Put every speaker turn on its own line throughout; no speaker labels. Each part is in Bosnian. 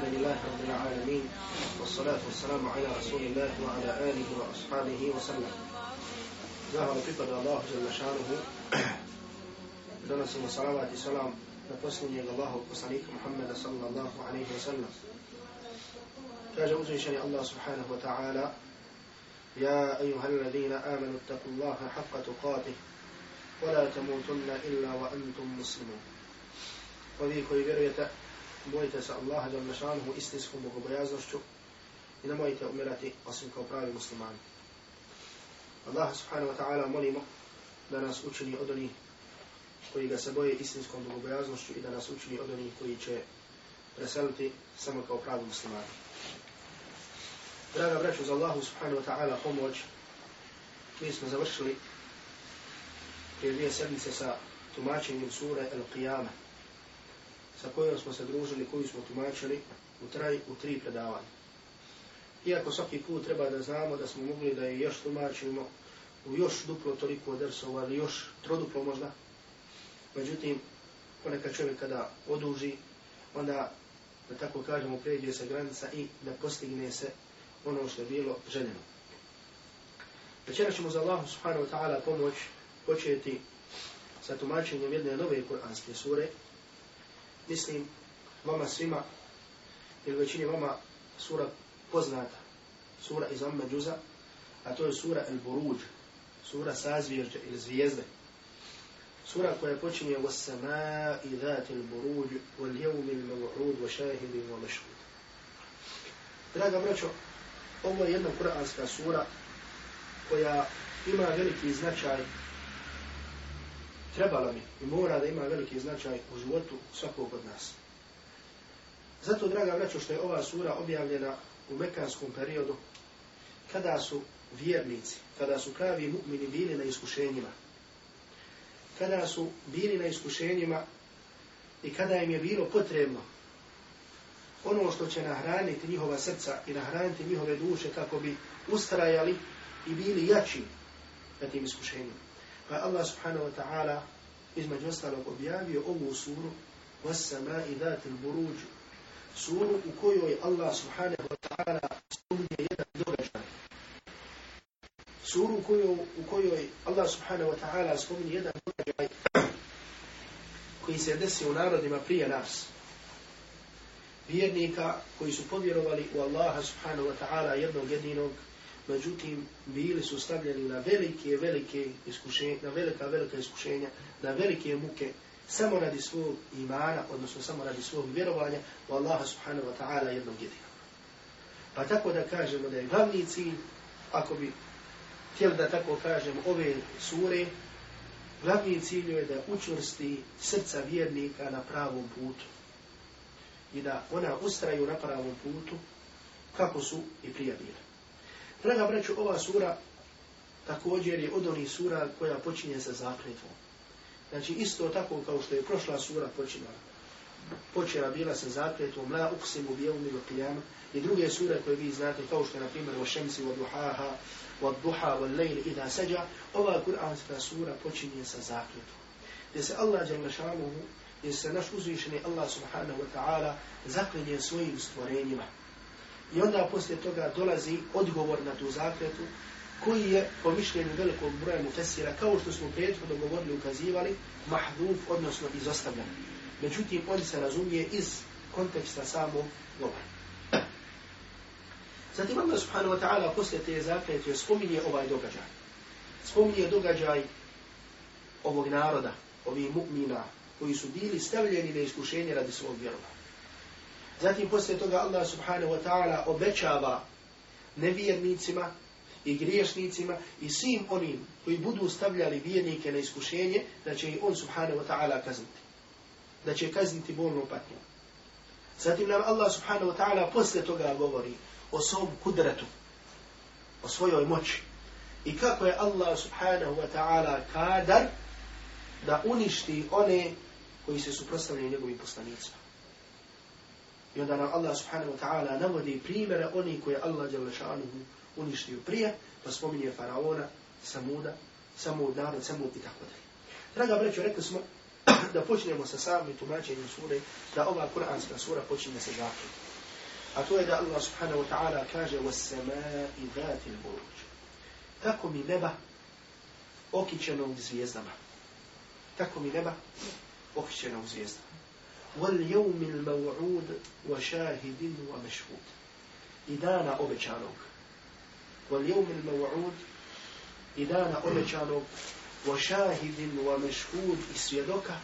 الحمد لله رب العالمين والصلاة والسلام على رسول الله وعلى آله وأصحابه وسلم. زهر فقد الله جل شأنه. دنس صلاة والسلام نتسلم يقال الله وصليك محمد صلى الله عليه وسلم كاجة مزيشني الله سبحانه وتعالى يا أيها الذين آمنوا اتقوا الله حق تقاته ولا تموتن إلا وأنتم مسلمون Ovi koji vjerujete bojite se Allaha da našanuhu istinskom bogobojaznošću i nemojte umirati osim kao pravi muslimani. Allah subhanahu wa ta'ala molimo da nas učini od onih koji ga se boje istinskom bogobojaznošću i da nas učini od onih koji će preseliti samo kao pravi muslimani. Draga braću, za Allahu subhanahu wa ta'ala pomoć, mi smo završili prije dvije sedmice sa tumačenjem sure Al-Qiyamah sa kojom smo se družili, koju smo tumačili u, traj, u tri predavanja. Iako svaki put treba da znamo da smo mogli da je još tumačimo u još duplo toliko drsova ili još troduplo možda, međutim, ponekad čovjek kada oduži, onda, da tako kažemo, pređe se granica i da postigne se ono što je bilo željeno. Večera ćemo za Allahu subhanahu wa ta'ala pomoć početi sa tumačenjem jedne nove kuranske sure, mislim vama svima ili većini vama sura poznata, sura iz Amma Džuza, a to je sura El Buruđ, sura sazvježđa ili zvijezde. Sura koja počinje u sama i dhati il buruđ, u ljevmi il mav'ud, u. Draga braćo, ovo je jedna kuranska sura koja ima veliki značaj trebala mi i mora da ima veliki značaj u životu svakog od nas. Zato, draga braćo, što je ova sura objavljena u mekanskom periodu, kada su vjernici, kada su pravi mu'mini bili na iskušenjima, kada su bili na iskušenjima i kada im je bilo potrebno ono što će nahraniti njihova srca i nahraniti njihove duše kako bi ustrajali i bili jači na tim iskušenjima. Pa Allah subhanahu wa ta'ala između ostalog objavio ovu suru وَسَّمَاءِ ذَاتِ الْبُرُوجِ Suru u kojoj Allah subhanahu wa ta'ala spominje jedan događaj. Suru u kojoj, u kojoj Allah subhanahu wa ta'ala spominje jedan događaj koji se desio u narodima prije nas. Vjernika koji su povjerovali u Allaha subhanahu wa ta'ala jednog jedinog međutim bili su stavljeni na velike, velike iskušenja, na velika, velika iskušenja, na velike muke, samo radi svog imana, odnosno samo radi svog vjerovanja u Allaha subhanahu wa ta'ala jednog jedinog. Pa tako da kažemo da je glavni cilj, ako bi htjeli da tako kažem ove sure, glavni cilj je da učvrsti srca vjernika na pravom putu i da ona ustraju na pravom putu kako su i prije bili. Draga braću, ova sura također je od onih sura koja počinje sa zakletvom. Znači isto tako kao što je prošla sura počinjala. Počela bila sa zakletvom, la uksimu bijevmi wa qiyama. I druge sure koje vi znate, kao što je na primjer wa šemsi wa duhaha, wa duha wa lejli idha sađa, ova kuranska sura počinje sa zakletvom. Gdje se Allah jalla gdje se naš uzvišeni Allah subhanahu wa ta'ala zaklinje svojim stvorenjima. I onda poslije toga dolazi odgovor na tu zakletu, koji je po mišljenju velikog broja mufesira, kao što smo prethodno govorili, ukazivali, mahduf, odnosno izostavljan. Međutim, on se razumije iz konteksta samog govora. Zatim Allah subhanahu wa ta'ala poslije te zaklete spominje ovaj događaj. Spominje događaj ovog naroda, ovih mu'mina, koji su bili stavljeni na iskušenje radi svog vjerovanja. Zatim poslije toga Allah subhanahu wa ta'ala obećava nevjernicima i griješnicima i svim onim koji budu stavljali vjernike na iskušenje, da će i on subhanahu wa ta'ala kazniti. Da će kazniti bolnu patnju. Zatim nam Allah subhanahu wa ta'ala poslije toga govori o svom kudretu, o svojoj moći. I kako je Allah subhanahu wa ta'ala kadar da uništi one koji se suprostavljaju njegovim poslanicima. I onda nam Allah subhanahu wa ta'ala navodi primjere oni koje Allah jalla šanuhu uništio prije, pa spominje faraona, samuda, samud narod, samud i tako dalje. Draga breću, rekli smo da počnemo sa samim tumačenjem sure, da ova kuranska sura počinje sa zakon. A to je da Allah subhanahu wa ta'ala kaže وَسَّمَاءِ ذَاتِ الْبُرُوجِ Tako mi neba okićenog zvijezdama. Tako mi neba okićenog zvijezdama. وَالْيَوْمِ الْمَوْعُودِ وَشَاهِدٍ وَمَشْهُودٍ I dana obećanog. وَالْيَوْمِ الْمَوْعُودِ I dana obećanog وَشَاهِدٍ وَمَشْهُودٍ I svjedoka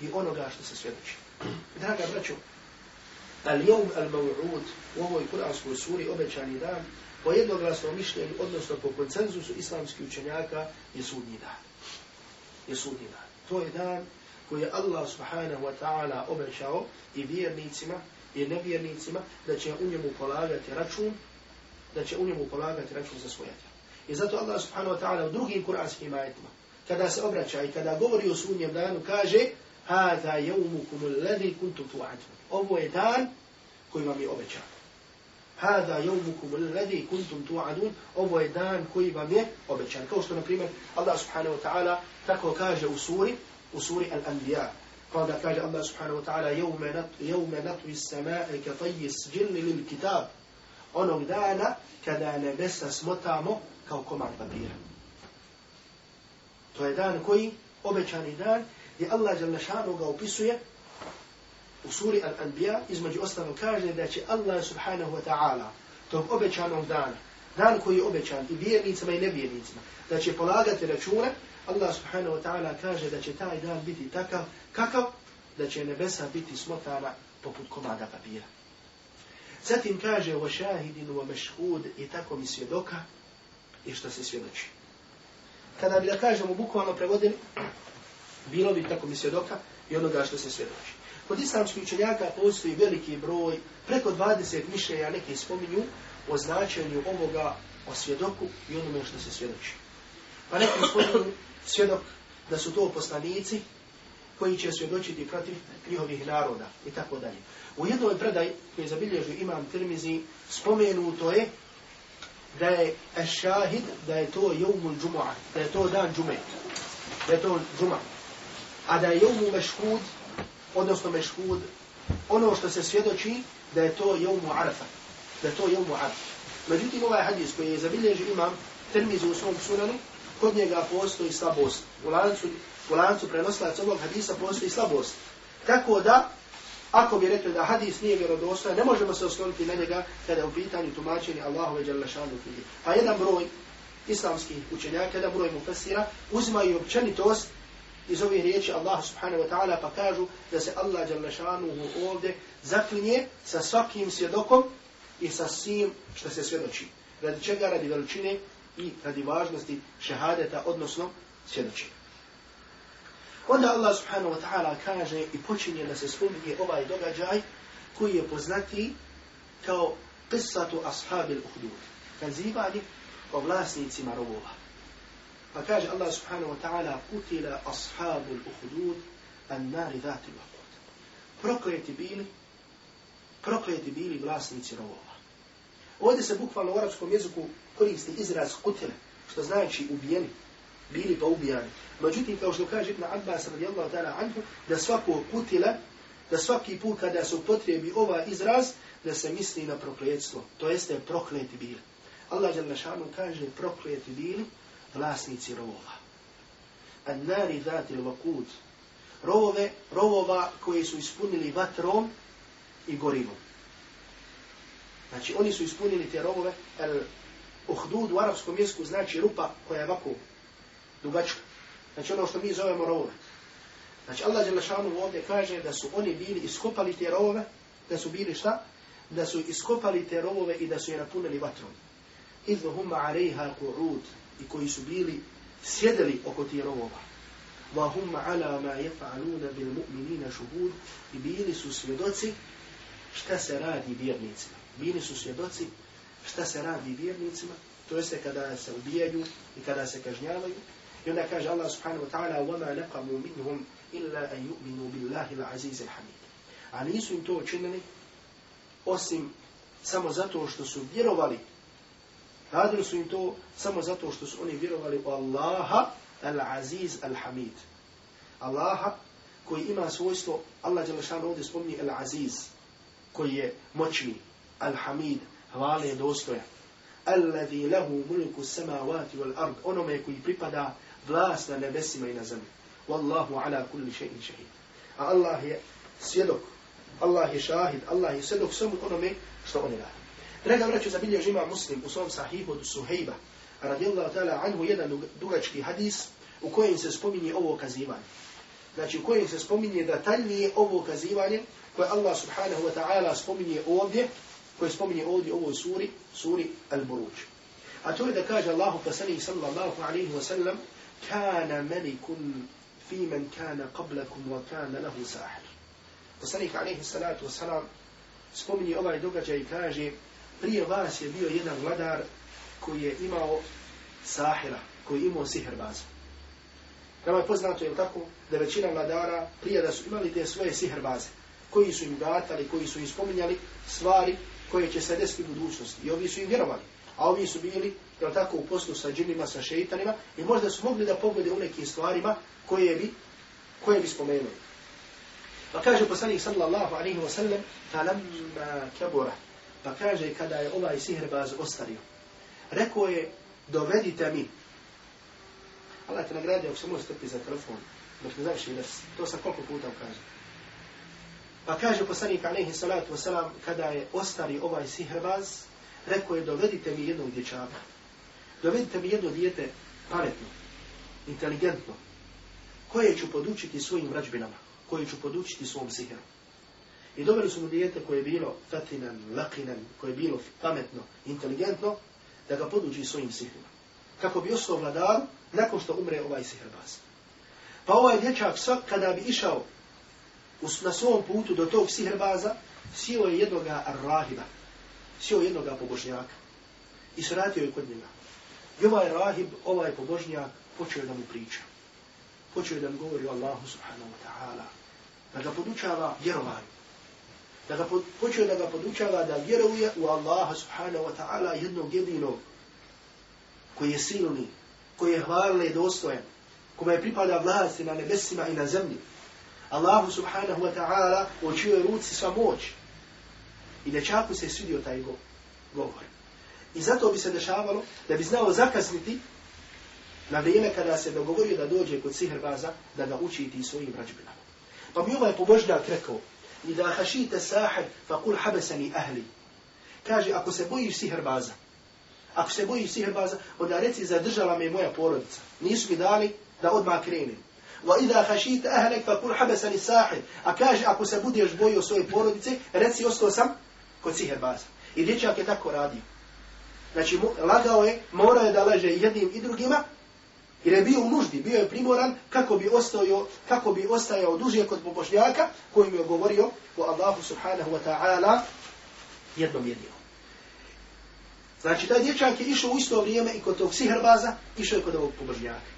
i onoga što se svjedoči. Draga braćo, al-yawm al-maw'ud u ovoj kuranskoj suri obećani dan po jednoglasnom mišljenju, odnosno po koncenzusu islamskih učenjaka, je sudnji dan. Je sudnji dan. To je dan koji je Allah subhanahu wa ta'ala obećao i vjernicima i nevjernicima da će u njemu polagati račun, da će u njemu polagati račun za svoje I zato Allah subhanahu wa ta'ala u drugim kuranskim ajetima, kada se obraća i kada govori o sunnjem danu, kaže Hada jevmukum alladhi kuntum tu'adun. Ovo je dan koji vam je obećan. Hada jevmukum alladhi kuntum tu'adun. Ovo je dan koji vam je obećan. Kao što, na primjer, Allah subhanahu wa ta'ala tako kaže u suri, أصور الأنبياء. قال كاج الله سبحانه وتعالى يوم نت يوم نطوي السماء كطي السجل للكتاب. أنا دانا كذا نبس سمتامو كوكم البابير تو دان كوي أبشاني دان يا الله جل شانه قو بسوية أصور الأنبياء إذ ما جي أصلا كاج ده الله سبحانه وتعالى تو أبشانه دان دان كوي أبشان إبيه نيتما إنبيه نيتما ده شيء بلاغة تلاشونه Allah subhanahu wa ta'ala kaže da će taj dan biti takav, kakav, da će nebesa biti smotana poput komada papira. Zatim kaže o šahidinu o mešhud i tako mi svjedoka i što se svjedoči. Kada bi da kažemo bukvalno prevodili, bilo bi tako mi svjedoka i onoga što se svjedoči. Kod islamskih učenjaka postoji veliki broj, preko 20 mišljenja neki spominju o značenju ovoga o svjedoku i onome što se svjedoči. Pa neki spominju svjedok da su to poslanici koji će svjedočiti protiv njihovih naroda i tako dalje. U jednoj predaj koji je zabilježio imam Tirmizi spomenuto je da je šahid, da je to jevmul džumu'a, da je to dan džume, da je to džuma. A da je jevmu mešhud, odnosno mešhud, ono što se svjedoči da je to jevmu arafa, da je to jevmu arafa. Međutim, ovaj hadis koji je zabilježi imam Tirmizi u svom sunanu, kod njega postoji slabost. U lancu, u lancu prenoslac ovog hadisa postoji slabost. Tako da, ako bi rekli da hadis nije vjerodostojan, ne možemo se osloniti na njega kada je u pitanju tumačenja Allahove Đalešanu knjige. Pa jedan broj islamskih učenjaka, jedan broj mufasira, uzimaju općenitost iz ove riječi Allah subhanahu wa ta'ala pa kažu da se Allah djelašanu ovdje zaklinje sa svakim svjedokom i sa svim što se svjedoči. Radi čega? Radi veličine i radi važnosti šehadeta, odnosno svjedočenja. Onda Allah subhanahu wa ta'ala kaže i počinje da se spominje ovaj događaj koji je poznati kao qissatu ashabil uhdud. Nazivani o vlasnicima rovova. Pa kaže Allah subhanahu wa ta'ala kutila ashabul uhdud an nari dhati vahud. Prokleti bili, prokleti bili vlasnici rovova. Ovdje se bukvalno u arapskom jeziku koristi izraz kutile, što znači ubijeni bili pa ubijani. Međutim, kao što kaže Ibn Abbas radijallahu ta'ala anhu, da svako kutila, da svaki put kada se upotrebi ova izraz, da se misli na prokletstvo. To jeste prokleti bili. Allah jalla šanu kaže prokleti bili vlasnici rovova. An nari dhati l'vakud. Rovove, rovova koji su ispunili vatrom i gorivom. Znači, oni su ispunili te rovove, el uhdud u arapskom jesku znači rupa koja je ovako dugačka. Znači ono što mi zovemo rovove. Znači Allah Đelešanu ovdje kaže da su oni bili iskopali te rovove, da su bili šta? Da su iskopali te rovove i da su je napunili vatrom. Idhu humma alejha ku'ud i koji su bili sjedeli oko ti rovova. Wa humma ala ma jefa'aluna bil mu'minina šuhud i bili su svjedoci šta se radi vjernicima Bili su svjedoci šta se radi vjernicima, to jeste kada se ubijaju i kada se kažnjavaju, I onda kaže Allah subhanahu wa ta'ala وَمَا نَقَمُوا مِنْهُمْ إِلَّا أَنْ يُؤْمِنُوا بِاللَّهِ الْعَزِيزِ الْحَمِيدِ A nisu im to učinili osim samo zato što su vjerovali. Radili su im to samo zato što su oni vjerovali u Allaha al-Aziz al-Hamid. Allaha koji ima svojstvo, Allah Đelešan ovdje spomni al-Aziz, koji je moćni, Al-Hamid, hvale dostoja. Alladhi lahu mulku samavati wal ard, onome koji pripada vlast na nebesima i na zemlji. Wallahu ala kulli shay'in shahid. A Allah je svjedok, Allah je šahid, Allah je svjedok svemu onome što oni radi. Draga braću, zabilježi ima muslim u svom sahihu od Suhejba, radijallahu ta'ala anhu jedan dugački hadis u kojem se spominje ovo kazivanje. Znači u kojem se spominje detaljnije ovo kazivanje koje Allah subhanahu wa ta'ala spominje ovdje, koje spominje ovdje u ovoj suri, suri Al-Buruđ. A to je da kaže Allahu poslanih sallallahu alaihi wa sallam, kana melikun fi men kana qablakum wa kana lahu sahir. Poslanik alaihi salatu wa salam spominje ovaj događaj i kaže, prije vas je bio jedan vladar koji je imao sahira, koji je imao sihrbaza. Nama je poznato, je tako, da većina vladara prije da su imali te svoje sihrbaze, koji su im gatali, koji su im spominjali stvari koje će se desiti u budućnosti. I ovi su im vjerovali. A ovi su bili, jel tako, u poslu sa džinima, sa šeitanima i možda su mogli da pogode u nekim stvarima koje bi, koje bi spomenuli. Pa kaže poslanik sallallahu alaihi wa sallam, falamma kabura, pa kaže kada je ovaj sihrbaz ostario, rekao je, dovedite mi. Allah te nagradi ako se može strpi za telefon, dok ne završi da to sam koliko puta kaže. Pa kaže poslanik alaihi salatu wasalam, kada je ostari ovaj sihrbaz, rekao je, dovedite mi jednog dječaka. Dovedite mi jedno dijete pametno, inteligentno, koje ću podučiti svojim vrađbinama, koje ću podučiti svom sihru. I doveli su mu dijete koje je bilo fatinan, lakinan, koje je bilo pametno, inteligentno, da ga poduči svojim sihrima. Kako bi ostao vladar nakon što umre ovaj sihrbaz. Pa ovaj dječak svak kada bi išao na svom putu do tog sihrbaza sio je jednoga rahiba, sio jednoga pobožnjaka i sratio je kod njega. I ovaj rahib, ovaj pobožnjak, počeo da mu priča. Počeo da mu govori o Allahu subhanahu wa ta'ala, da ga podučava vjerovanju da ga počeo da ga podučava da vjeruje u Allaha subhanahu wa ta'ala jednog jedinog koji je silni, koji je hvalni i dostojen, kome je pripada vlasti na nebesima i na zemlji. Allahu subhanahu wa ta'ala u čijoj ruci sva moć. I dečaku se svidio taj go govor. I zato bi se dešavalo da bi znao zakasniti na vrijeme kada se dogovorio da dođe kod sihrbaza da ga učiti svojim rađbinama. Pa mi ovaj pobožnjak rekao, da hašite sahir, fa kul habesani ahli. Kaže, ako se bojiš sihrbaza, ako se bojiš sihrbaza, onda reci, zadržala me moja porodica. Nisu mi dali da odmah krenem. Wa ida hašite ahlek, fa kul habesani sahir. A kaže, ako se budeš bojio svoje porodice, reci, ostao sam kod sihrbaza. I dječak je tako radio. Znači, lagao je, morao je da laže jednim i drugima, Jer je bio u nuždi, bio je primoran kako bi ostao, kako bi ostajao duže kod pobožnjaka kojim je govorio o Allahu subhanahu wa ta'ala jednom jedinom. Znači, taj dječak je išao u isto vrijeme i kod tog sihrbaza, išao je kod ovog pobožnjaka.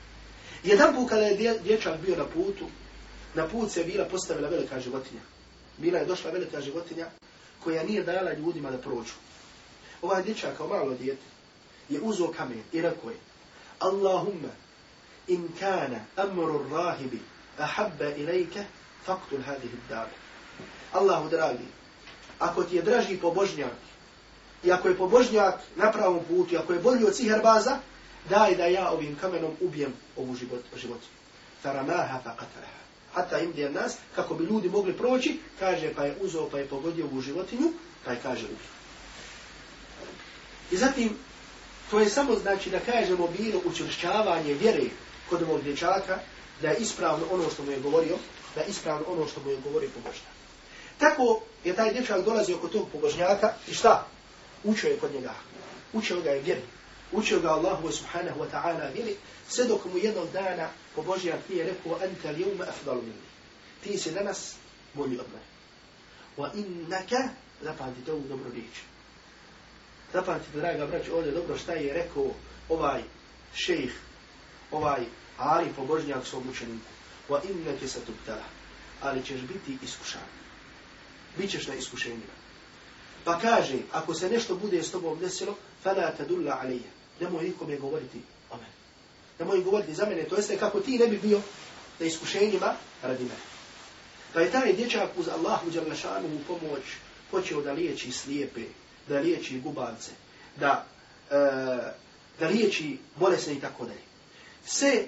Jedan put kada je dječak bio na putu, na put se bila postavila velika životinja. Bila je došla velika životinja koja nije dala ljudima da prođu. Ovaj dječak kao malo djete je uzo kamen i rekao je Allahumma in kana amru rahibi ahabba ilayka faqtul hadhihi ad-dar Allahu dragi ako ti je draži pobožnjak i ako je pobožnjak na pravom putu ako je bolji od siherbaza daj da ja ovim kamenom ubijem ovu život život faramaha faqatalaha hatta imdi nas kako bi ljudi mogli proći kaže pa je uzeo pa je pogodio ovu životinju pa je kaže ubi i zatim to je samo znači da kažemo bilo učvršćavanje vjere kod ovog dječaka da je ispravno ono što mu je govorio, da je ispravno ono što mu je govorio pobožnjak. Tako je taj dječak dolazio kod tog pobožnjaka i šta? Učio je kod njega. Učio ga je vjeri. Učio ga Allahu subhanahu wa ta'ala vjeri. Sve dok mu jednog dana pobožnjak nije rekao anta li umma afdalu minni. Ti si danas bolji od mene. Wa innaka zapamtite ovu dobru riječ. Zapamtite, draga brać, ovdje dobro šta je rekao ovaj šejh, ovaj ali pobožnjak svom učeniku. Wa innaka se tubtala. Ali ćeš biti iskušan. Bićeš na iskušenjima. Pa kaže, ako se nešto bude s tobom desilo, fala tadulla alije. Nemoj nikome govoriti o mene. Nemoj govoriti za mene. To jeste kako ti ne bi bio na iskušenjima radi mene. Pa je taj dječak uz Allahu Đalešanu u pomoć počeo da liječi slijepe, da liječi gubavce, da, e, da liječi bolesne i tako dalje. Se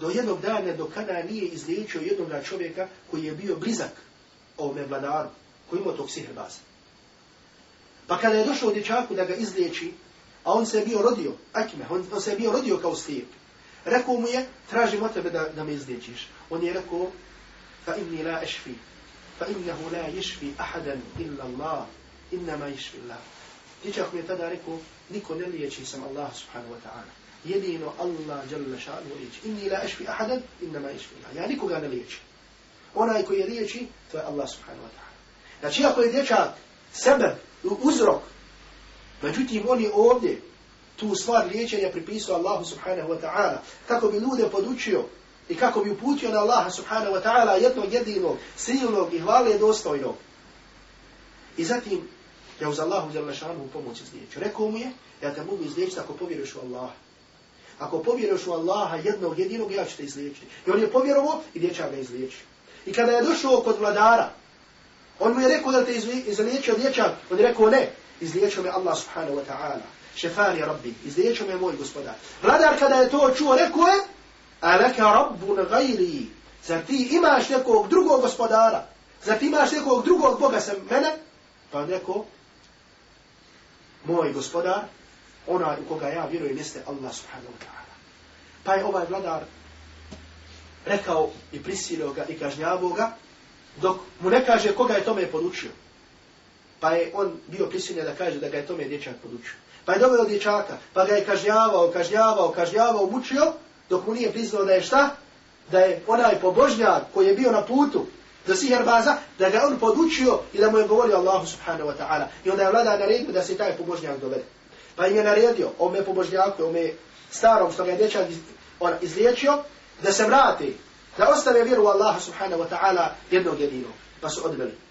do jednog dana do kada nije izliječio jednog čovjeka koji je bio blizak ovome vladaru, koji imao tog sihrbaza. Pa kada je došao dječaku da ga izliječi, a on se je bio rodio, akime, on, on se je bio rodio kao slijep, rekao mu je, tražim od tebe da, da me izliječiš. On je rekao, fa inni la ešfi, fa innehu la ješfi ahadan illa Allah, innama ješfi Allah. Dječak mi je tada rekao, niko ne liječi sam Allah subhanahu wa ta'ala. Jedino Allah jalla ša'anu liječi. Inni la ešfi ahadan, innama ješfi Allah. Ja nikoga ne liječi. Onaj koji je liječi, to je Allah subhanahu wa ta'ala. Znači, ako je dječak sebe, uzrok, međutim, on je ovdje, tu stvar liječenja pripisao Allahu subhanahu wa ta'ala, kako bi ljude podučio i kako bi uputio na Allaha subhanahu wa ta'ala jednog jedinog, silnog i hvale dostojnog. I zatim, ja uz Allahu jalla u pomoć izliječu. Rekao mu je, ja te mogu izliječiti ako povjeruješ u Allaha. Ako povjeruješ u Allaha jednog jedinog, ja ću te izliječiti. I on je povjerovo i dječak ga izliječi. I kada je došao kod vladara, on mu je rekao da te izliječio dječak, on je rekao ne, izliječio me Allah subhanahu wa ta'ala. Šefani rabbi, izliječio me moj gospodar. Vladar kada je to čuo, rekao je, a neka rabbun gajri, zar ti imaš nekog drugog gospodara, zar ti imaš nekog drugog Boga sem mene? Pa on rekao, moj gospodar, onaj u koga ja vjerujem jeste Allah subhanahu wa ta'ala. Pa je ovaj vladar rekao i prisilio ga i kažnjavao ga, dok mu ne kaže koga je tome poručio. Pa je on bio prisiljen da kaže da ga je tome dječak podučio. Pa je doveo dječaka, pa ga je kažnjavao, kažnjavao, kažnjavao, mučio, dok mu nije priznao da je šta? Da je onaj pobožnjak koji je bio na putu do siherbaza, da ga on podučio i da mu je govorio Allahu subhanahu wa ta'ala. I onda je vlada naredio da se taj pobožnjak dovede. Pa im je naredio ome pobožnjaku, ome starom što ga je dječak izliječio, da se vrati, da ostave vjeru u Allaha subhanahu wa ta'ala jednog jedinog. Pa su odveli.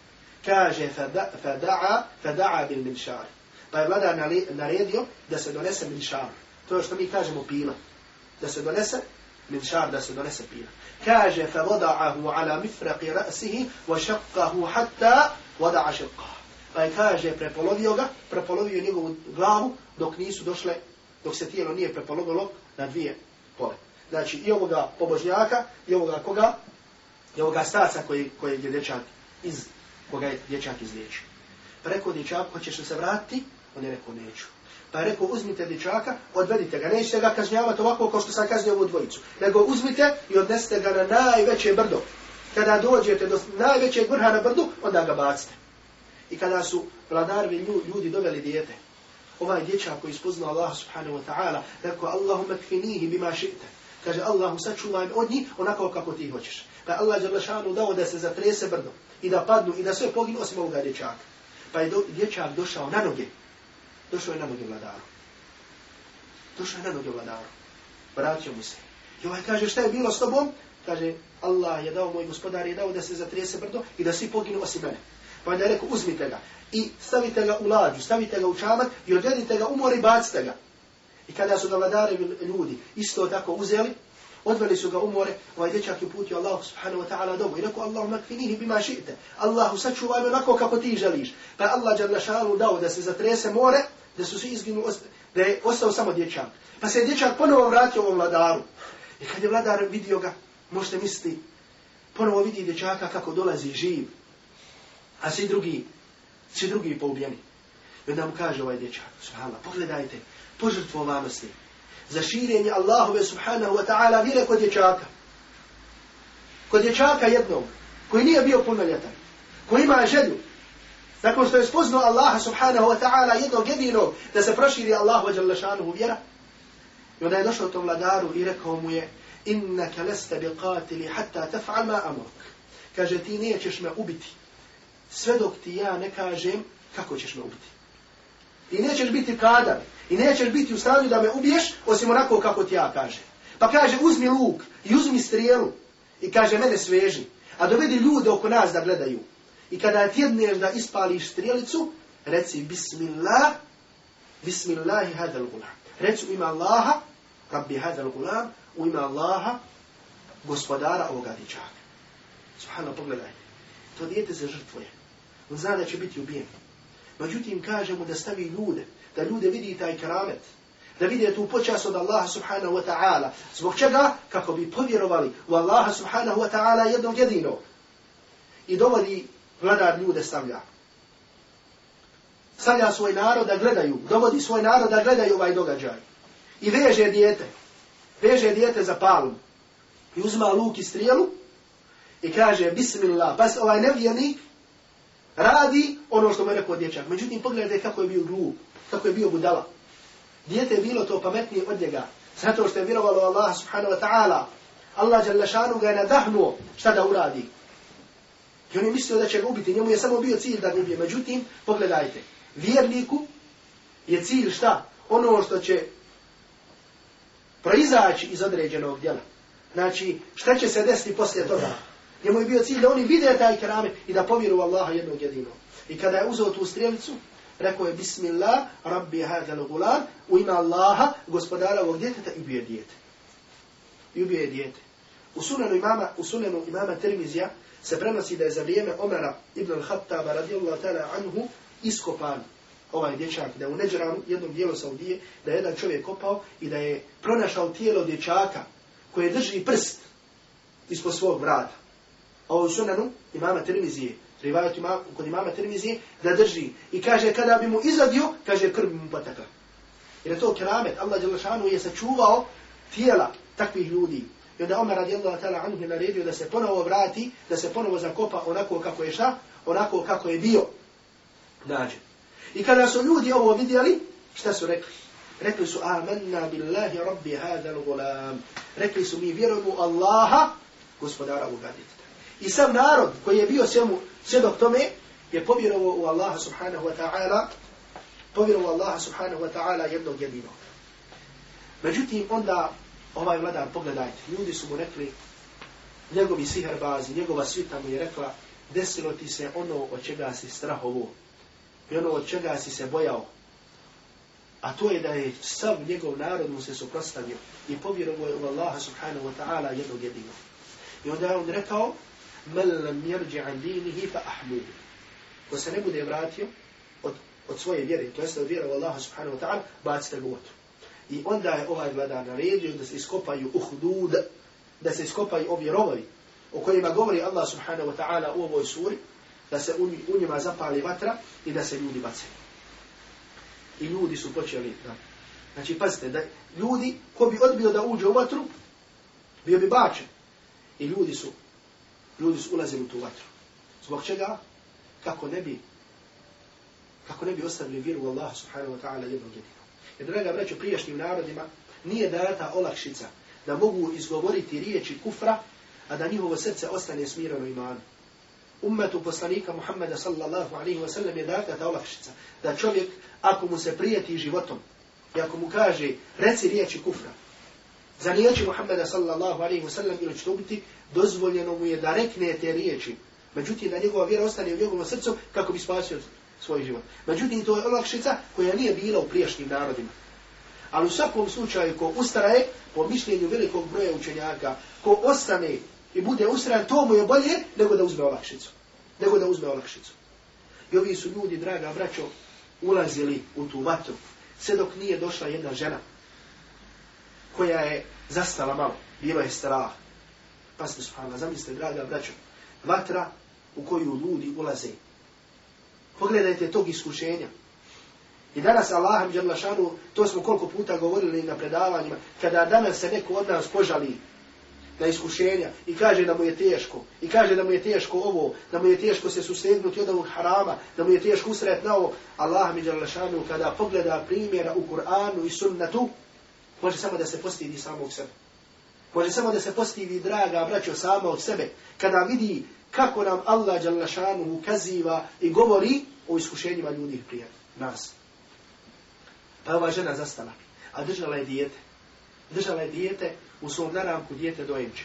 Kaže, fada'a, fada'a bil minšar. Pa je vladar naredio da se donese minšar. To je što mi kažemo pila. Da se donese minšar, da se donese pila. Kaže, fada'ahu ala mifraqi ra'sihi, wa šakkahu hatta vada'a šaqqahu. Pa je kaže, prepolovio ga, prepolovio njegovu glavu, dok nisu došle, dok se tijelo nije prepolovilo na dvije pole. Znači i ovoga pobožnjaka, i ovoga koga, i ovoga starca koji, koji je dječak iz, koga je dječak izliječio. Pa rekao dječak, hoćeš li se vratiti? On je rekao, neću. Pa je rekao, uzmite dječaka, odvedite ga, nećete ga kažnjavati ovako kao što sam kaznio ovu dvojicu. Nego uzmite i odnesite ga na najveće brdo. Kada dođete do najvećeg vrha na brdu, onda ga bacite. I kada su vladarvi ljudi doveli dijete, ovaj dječak koji spoznao Allah subhanahu wa ta'ala, rekao, Allahumma kfinihi bima ši'te. Kaže Allahu sačuvaj od njih onako kako ti hoćeš. Pa Allah je dao da se zatrese brdo i da padnu i da sve poginu osim ovoga dječaka. Pa je do, dječak došao na noge. Došao je na noge vladaru. Došao je na noge vladaru. Vratio mu se. I ovaj kaže šta je bilo s tobom? Kaže Allah je dao, moj gospodar je dao da se zatrese brdo i da svi poginu osim mene. Pa je rekao uzmite ga i stavite ga u lađu, stavite ga u čamak i odvedite ga u more i bacite ga. I kada su ga vladare ljudi isto tako uzeli, odveli su ga u more, ovaj dječak je putio Allah subhanahu wa ta'ala dobu i rekao Allahu makfinihi bima ši'te. Allahu sačuvaj me onako kako ti želiš. Pa Allah jalla šalu dao da se zatrese more, da su svi izginu, da je ostao samo dječak. Pa se je dječak ponovo vratio ovom vladaru. I kad je vladar vidio ga, možete misliti, ponovo vidi dječaka kako dolazi živ. A svi drugi, svi drugi poubjeni. I onda mu kaže ovaj dječak, subhanallah, pogledajte, požrtvovanosti za širenje Allahove subhanahu wa ta'ala vire kod dječaka. Kod dječaka jednog, koji nije bio punoljetan, koji ima želju, nakon što je spoznao Allaha subhanahu wa ta'ala jednog jedinog, da se proširi Allahu wa jalla šanuhu vjera, i onda je došao tom vladaru i rekao mu je, innaka leste bi qatili hatta taf'al ma amok. Kaže, ti nećeš me ubiti, sve dok ti ja ne kažem kako ćeš me ubiti. I nećeš biti kadar, I nećeš biti u stanju da me ubiješ, osim onako kako ti ja kaže. Pa kaže, uzmi luk i uzmi strijelu. I kaže, mene sveži. A dovedi ljude oko nas da gledaju. I kada tjedneš da ispališ strijelicu, reci, bismillah, bismillahi hadal gulam. Reci u ima Allaha, rabbi hadal gulam, u ima Allaha, gospodara ovoga dječaka. Subhano, pogledaj. To dijete se žrtvuje. On zna da će biti ubijen. Međutim, kažemo da stavi ljude, da ljude vidi taj keramet, da vidi tu počas od Allaha subhanahu wa ta'ala. Zbog čega? Kako bi povjerovali u Allaha subhanahu wa ta'ala jednog jedinog. I dovodi vladar ljude stavlja. Stavlja svoj narod da gledaju, dovodi svoj narod da gledaju ovaj događaj. I veže dijete, veže dijete za palmu. I uzma luk i strijelu i kaže Bismillah. Pa ovaj nevjernik radi ono što mu je rekao dječak. Međutim, pogledajte kako je bio glup, kako je bio budala. Dijete je bilo to pametnije od njega. Zato što je vjerovalo Allah subhanahu wa ta'ala. Allah Đalešanu ga je nadahnuo šta da uradi. I on je mislio da će ga ubiti. Njemu je samo bio cilj da ga ubije. Međutim, pogledajte. Vjerniku je cilj šta? Ono što će proizaći iz određenog djela. Znači, šta će se desiti poslije toga? Njemu je bio cilj da oni vide taj keramet i da povjeru Allaha jednog jedinog. I kada je uzeo tu strelicu, rekao je Bismillah, Rabbi hadal gulam, u ime Allaha, gospodara ovog djeteta i ubije djete. I ubije djete. U sunanu imama, u sunanu imama Tirmizija se prenosi da je za vrijeme Omara ibn al-Khattaba radijallahu ta'ala anhu iskopan ovaj dječak, da je u Neđeranu, jednom dijelu Saudije, da je jedan čovjek kopao i da je pronašao tijelo dječaka koje drži prst ispod svog vrata. A u sunanu imama Tirmizije, rivajat ima, kod imama Tirmizije, da drži. I kaže, kada bi mu izadio, kaže, krv mu potakla. Jer je to keramet. Allah Đelešanu je sačuvao tijela takvih ljudi. I onda Omer radijallahu ta'ala anhu je naredio da se ponovo vrati, da se ponovo zakopa onako kako je šta, onako kako je bio. Nađe. I kada su ljudi ovo vidjeli, šta su rekli? Rekli su, amanna billahi rabbi hadal gulam. Rekli su, mi vjerujemo Allaha, gospodara ovoga djeta. I sam narod koji je bio svemu, svjedok tome, je povjerovao u Allaha subhanahu wa ta'ala, povjerovao Allaha subhanahu wa ta'ala jednog jedinog. Međutim, onda ovaj vladar, pogledajte, ljudi su mu rekli, njegovi siherbazi, njegova svita mu je rekla, desilo ti se ono od čega si strahovo i ono od čega si se bojao. A to je da je sav njegov narod mu se suprostavio i povjerovao je u Allaha subhanahu wa ta'ala jednog jedinog. I onda je on rekao, men lam jerđi an dinihi fa. Ko se ne bude vratio od, od svoje vjere, to jeste od vjere Allaha subhanahu wa ta'ala, bacite ga u vatru. I onda je ovaj vladar naredio da se iskopaju uhdud, da se iskopaju ovi rovovi o kojima govori Allah subhanahu wa ta'ala u ovoj suri, da se u njima zapali vatra i da se ljudi bacaju. I ljudi su počeli da... Znači, pazite, da ljudi, ko bi odbio da uđe u vatru, bio bi bačen. I ljudi su, ljudi su ulazili u tu vatru. Zbog čega? Kako ne bi, kako ne bi ostavili vjeru u Allah subhanahu wa ta'ala jednog jedina. Jer, draga braću, prijašnjim narodima nije data olakšica da mogu izgovoriti riječi kufra, a da njihovo srce ostane smirano imanu. Ummetu poslanika Muhammeda sallallahu alaihi wa sallam je data ta olakšica. Da čovjek, ako mu se prijeti životom, i ako mu kaže, reci riječi kufra, za riječi Muhammeda sallallahu alaihi wa sallam, ili ćete ubiti, dozvoljeno mu je da rekne te riječi. Međutim, da njegova vjera ostane u njegovom srcu, kako bi spasio svoj život. Međutim, to je olakšica koja nije bila u prijašnjim narodima. Ali u svakom slučaju, ko ustraje, po mišljenju velikog broja učenjaka, ko ostane i bude ustrajan, to mu je bolje nego da uzme olakšicu. Nego da uzme olakšicu. I ovi su ljudi, draga braćo, ulazili u tu vatru, sve dok nije došla jedna žena, koja je zastala malo, bilo je strah. Pa ste subhanallah, zamislite, draga braćo, vatra u koju ljudi ulaze, Pogledajte tog iskušenja. I danas Allahom Đerlašanu, to smo koliko puta govorili na predavanjima, kada danas se neko od nas požali na iskušenja i kaže da mu je teško, i kaže da mu je teško ovo, da mu je teško se sustegnuti od ovog harama, da mu je teško usret na ovo, Allah mi Đerlašanu, kada pogleda primjera u Kur'anu i sunnatu, može samo da se postidi samog sebe. Može samo da se postidi, draga braćo, samo od sebe. Kada vidi kako nam Allah Đalašanu ukaziva i govori o iskušenjima ljudi prije nas. Pa ova žena zastala, a držala je dijete. Držala je dijete u svom naramku dijete dojenče.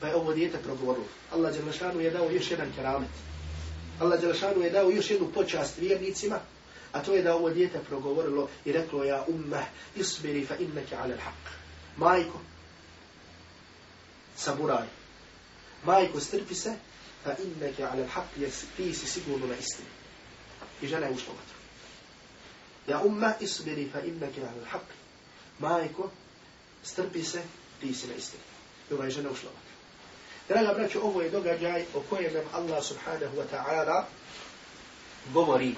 Pa je ovo dijete progovorilo. Allah Đalašanu je dao još jedan keramet. Allah Đalašanu je dao još jednu počast vjernicima, a to je da ovo dijete progovorilo i reklo ja ummah, isbiri fa inneke ala l'haq. Majko, saburaj. Majko, strpi se, fa inneke ala l'haq, ti si sigurno na istini. I žena je ušla vatru. Ja umma isbiri fa inneke ala l'haq. Majko, strpi se, ti si na istini. I ova je žena ušla vatru. Draga braćo, ovo je događaj o kojem nam Allah subhanahu wa ta'ala govori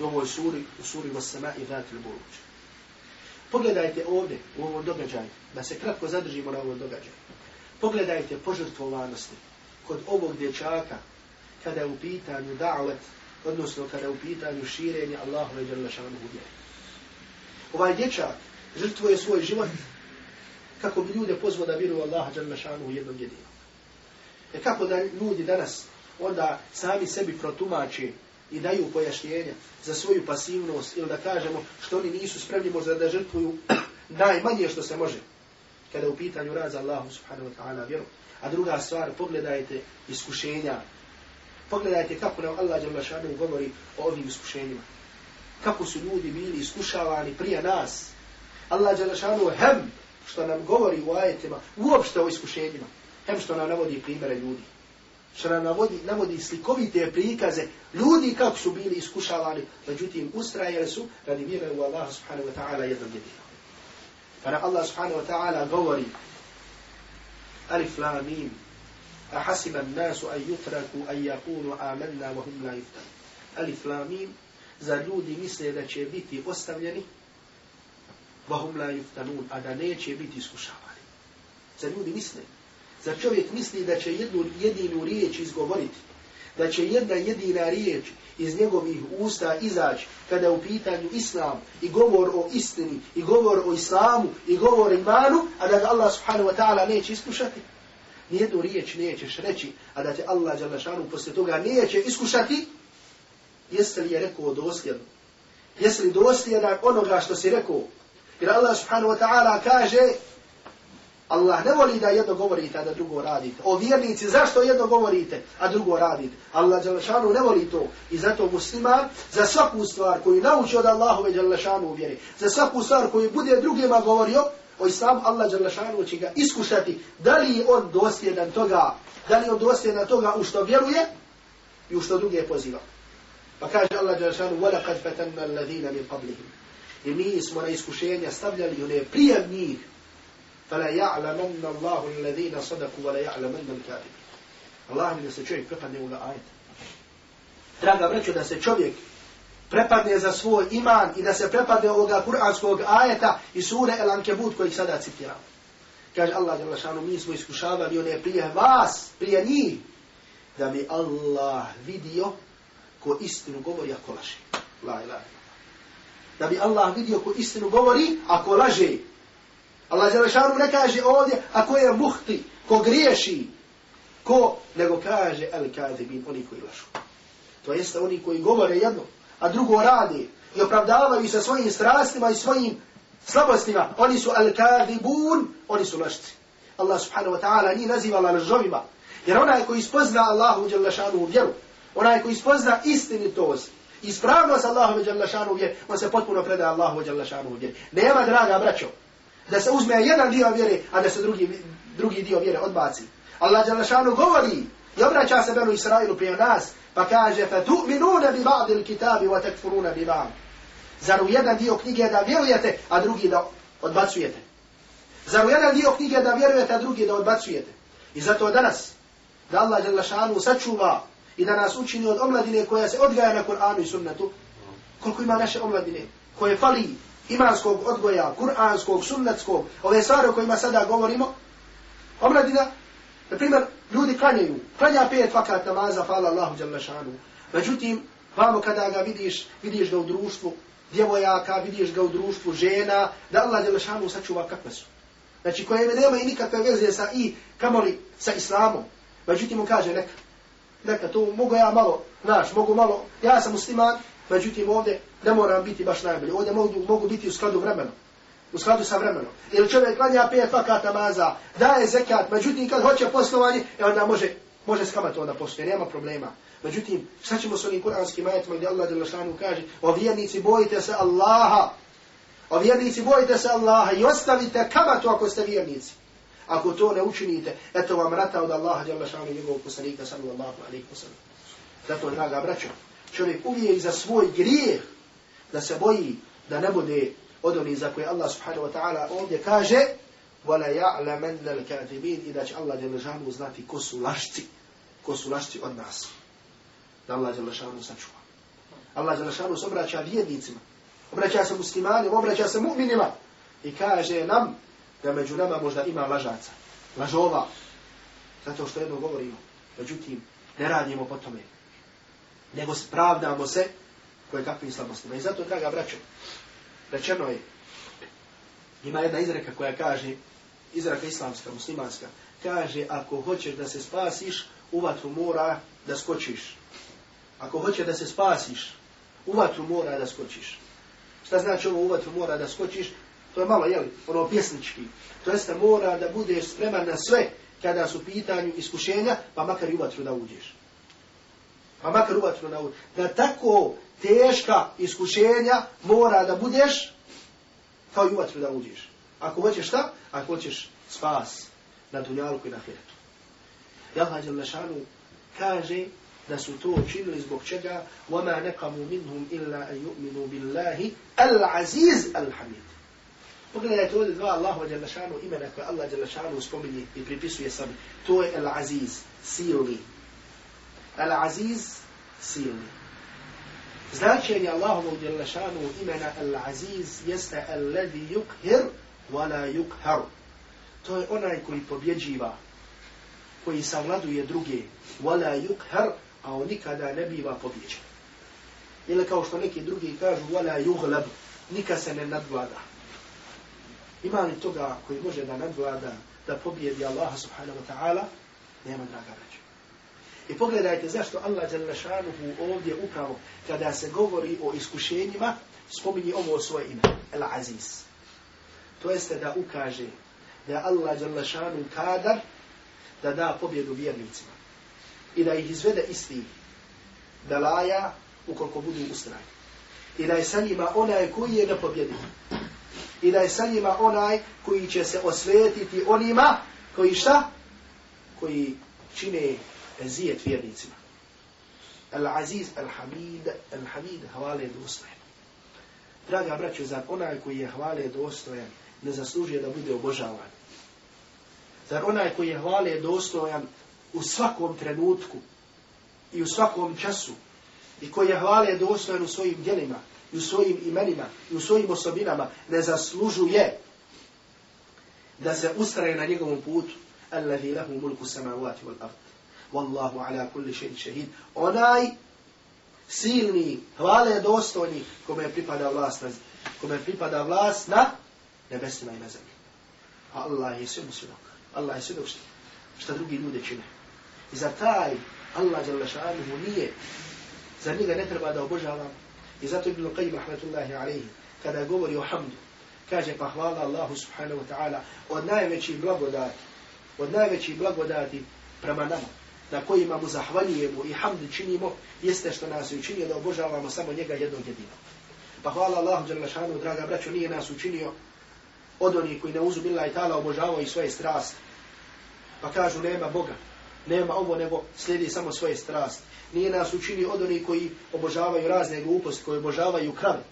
u ovoj suri, u suri Vasama i Vatil Buruć. Pogledajte ovdje, u ovom događaju, da se kratko zadržimo na ovom događaju. Pogledajte požrtvovanosti kod ovog dječaka kada je u pitanju da'let, odnosno kada je u pitanju širenja Allahove djelašanu vjeri. Ovaj dječak žrtvuje svoj život kako bi ljude pozvao da vjeruju Allaha Đerlašanu u jednom jedinom. E kako da ljudi danas onda sami sebi protumači i daju pojašnjenja za svoju pasivnost ili da kažemo što oni nisu spremni možda da žrtvuju najmanje što se može kada u pitanju rad za Allahu subhanahu wa ta'ala vjeru. A druga stvar, pogledajte iskušenja. Pogledajte kako nam Allah jalla šanu govori o ovim iskušenjima. Kako su ljudi bili iskušavani prije nas. Allah jalla šanu hem što nam govori u ajetima uopšte o iskušenjima. Hem što nam navodi primere ljudi što nam navodi, navodi slikovite prikaze ljudi kako su bili iskušavani, međutim ustrajali su radi vjere u Allah subhanahu wa ta'ala jednom jedino. Pa na Allah subhanahu wa ta'ala govori Alif la mim أحسب الناس أن يتركوا أن يقولوا آمنا وهم لا يفتن ألف لا ميم za ljudi misle da će biti ostavljeni vahum la yuftanun a da neće biti iskušavani za ljudi misle Zar čovjek misli da će jednu jedinu riječ izgovoriti? Da će jedna jedina riječ iz njegovih usta izaći kada je u pitanju islam i govor o istini i govor o islamu i govor imanu, a da ga Allah subhanahu wa ta'ala neće iskušati? Nijednu riječ nećeš reći, a da te Allah šanu poslije toga neće iskušati? Jeste li je rekao dosljedno? Jesi li dosljedan onoga što si rekao? Jer Allah subhanahu wa ta'ala kaže Allah ne voli da jedno govorite, a da drugo radite. O vjernici, zašto jedno govorite, a drugo radite? Allah Đalešanu ne voli to. I zato muslima za svaku stvar koju nauči od Allahove Đalešanu vjeri, za svaku stvar koju bude drugima govorio, o islamu Allah Đalešanu će ga iskušati da li on dosljedan toga, da li on dosljedan toga u što vjeruje i u što druge poziva. Pa kaže Allah Đalešanu, وَلَقَدْ فَتَنَّ الَّذِينَ مِنْ قَبْلِهِمْ I mi smo na iskušenja stavljali one prije njih, فَلَا يَعْلَمَنَّ اللَّهُ الَّذِينَ صَدَقُوا وَلَا يَعْلَمَنَّ الْكَاتِبِ Allah mi da se čovjek prepadne u ajet. Draga vreću da se čovjek prepadne za svoj iman i da se prepadne ovoga kuranskog ajeta i sure El Ankebut kojih sada citiramo. Kaže Allah, jel lašanu, mi smo iskušavali one prije vas, prije njih, da bi Allah vidio ko istinu govori ako laže. La ilaha. Da bi Allah vidio ko istinu govori ako laže. Allah Đelešanu ne kaže ovdje, ako je muhti, ko griješi, ko, nego kaže, el kadibin, oni koji lašu. To jeste oni koji govore jedno, a drugo radi i opravdavaju sa svojim strastima i svojim slabostima. Oni su el kadibun, oni su lašci. Allah subhanahu wa ta'ala ni nazivala lažovima. Jer onaj koji spozna Allahu Đelešanu u vjeru, onaj koji spozna istinitost, ispravnost Allahu Đelešanu u vjeru, on se potpuno predaje Allahu Đelešanu u vjeru. Nema, draga braćo, da se uzme jedan dio vjere, a da se drugi, drugi dio vjere odbaci. Allah Đalešanu govori i obraća se Benu Israilu prije nas, pa kaže, fa tu'minuna bi ba'di l-kitabi wa tekfuruna bi ba'd. Zar u jedan dio knjige da vjerujete, a drugi da odbacujete? Zar u jedan dio knjige da vjerujete, a drugi da odbacujete? I zato danas, da Allah Đalešanu sačuva i da nas učini od omladine koja se odgaja na Kur'anu i sunnetu, koliko ima naše omladine, koje fali imanskog odgoja, kuranskog, sunnetskog, ove stvari o kojima sada govorimo, omladina, na primjer, ljudi klanjaju, klanja pet vakat namaza, hvala Allahu jalla. Međutim, vamo kada ga vidiš, vidiš ga u društvu, djevojaka, vidiš ga u društvu žena, da Allah jalla sačuva kakve su. Znači, koje nema i nikakve veze sa i, kamoli, sa islamom. Međutim, on kaže, neka, neka, to mogu ja malo, znaš, mogu malo, ja sam musliman, Međutim, ovdje ne moram biti baš najbolji. Ovdje mogu, mogu biti u skladu vremena. U skladu sa vremenom. Jer čovjek klanja pet fakat namaza, daje zekat, međutim, kad hoće poslovanje, e onda može, može skamati onda poslije, nema problema. Međutim, šta ćemo s onim kuranskim ajetima gdje Allah Đelešanu kaže, o vjernici bojite se Allaha, o vjernici bojite se Allaha i ostavite kamatu ako ste vjernici. Ako to ne učinite, eto vam rata od Allaha Đelešanu i njegovog poslanika sallallahu alaihi wa sallam. Zato, draga braćo, čovjek uvijek za svoj grijeh da se boji da ne bude od onih za koje Allah subhanahu wa ta'ala ovdje kaže وَلَا يَعْلَمَنَّ الْكَاذِبِينَ i da će Allah djela šanu znati ko su lašci, ko su lašci od nas. Da Allah djela šanu sačuva. Allah djela šanu se obraća vjednicima, obraća se muslimanima, obraća se mu'minima i kaže nam da među nama možda ima lažaca, lažova, zato što jedno govorimo. Međutim, ne radimo po tome, nego pravdamo se koje kakvim slabostima. I zato, draga braćo, rečeno je, ima jedna izreka koja kaže, izreka islamska, muslimanska, kaže, ako hoćeš da se spasiš, u vatru mora da skočiš. Ako hoćeš da se spasiš, u vatru mora da skočiš. Šta znači ovo u vatru mora da skočiš? To je malo, jeli, ono pjesnički. To jeste mora da budeš spreman na sve kada su pitanju iskušenja, pa makar i u vatru da uđeš Pa makar u vatru da uđeš. Da tako teška iskušenja mora da budeš kao i u vatru da uđeš. Ako hoćeš šta? Ako hoćeš spas na dunjalku i na hiretu. Allah Đalešanu kaže da su to učinili zbog čega وَمَا نَقَمُوا مِنْهُمْ إِلَّا أَنْ يُؤْمِنُوا بِاللَّهِ الْعَزِيزِ الْحَمِيدِ Pogledajte ovdje dva Allahu Đalešanu imena koje Allah Đalešanu spominje i pripisuje sami. To je Al-Aziz, silni. Al-Aziz, silni. Značenje Allahovog djelašanu imena Al-Aziz jeste Al-Ladhi yukhir wa la yukhar. To je onaj koji pobjeđiva, koji savladuje druge, wa la yukhar, a on nikada ne biva pobjeđen. Ili kao što neki drugi kažu, wa la yughlab, nikad se ne nadvlada. Ima li toga koji može da nadvlada, da pobjedi Allaha subhanahu wa ta'ala? Nema, draga braća. I pogledajte zašto Allah Đalešanuhu ovdje upravo kada se govori o iskušenjima, spominje ovo svoje ime, El Aziz. To jeste da ukaže da Allah Đalešanu kadar da da pobjedu vjernicima. I da ih izvede isti belaja ukoliko budu ustrajni. I da je sa njima onaj koji je nepobjediv. I da je sa njima onaj koji će se osvetiti onima koji šta? Koji čine ezijet vjernicima. Al-Aziz, Al-Hamid, Al-Hamid, hvale dostojan. Draga braćo, zar onaj koji je hvale dostojan ne zaslužuje da bude obožavan? Zar onaj koji je hvale dostojan u svakom trenutku i u svakom času i koji je hvale dostojan u svojim djelima i u svojim imenima i u svojim osobinama ne zaslužuje da se ustraje na njegovom putu Alladhi lahu mulku samavati wal ard. Wallahu ala kulli še'in šehid. Onaj silni, hvale dostojni kome pripada vlast na kome pripada vlast na nebesima i na zemlji. A Allah je sve svjedok. Allah je svjedok što, što drugi ljude čine. I za taj Allah jalla šanuhu nije, za njega ne treba da obožavam. I zato Ibn Qajim rahmetullahi alaihi, kada govori o hamdu, kaže pa hvala Allahu subhanahu wa ta'ala od najvećih blagodati, od najvećih blagodati prema nama, na kojima mu zahvaljujemo i hamd činimo, jeste što nas je učinio da obožavamo samo njega jednog jedinog. Pa hvala Allahu Đalešanu, draga braćo, nije nas učinio od onih koji ne uzubila i tala obožavao i svoje strasti. Pa kažu, nema Boga, nema ovo, nego slijedi samo svoje strasti. Nije nas učinio od onih koji obožavaju razne gluposti, koji obožavaju krave,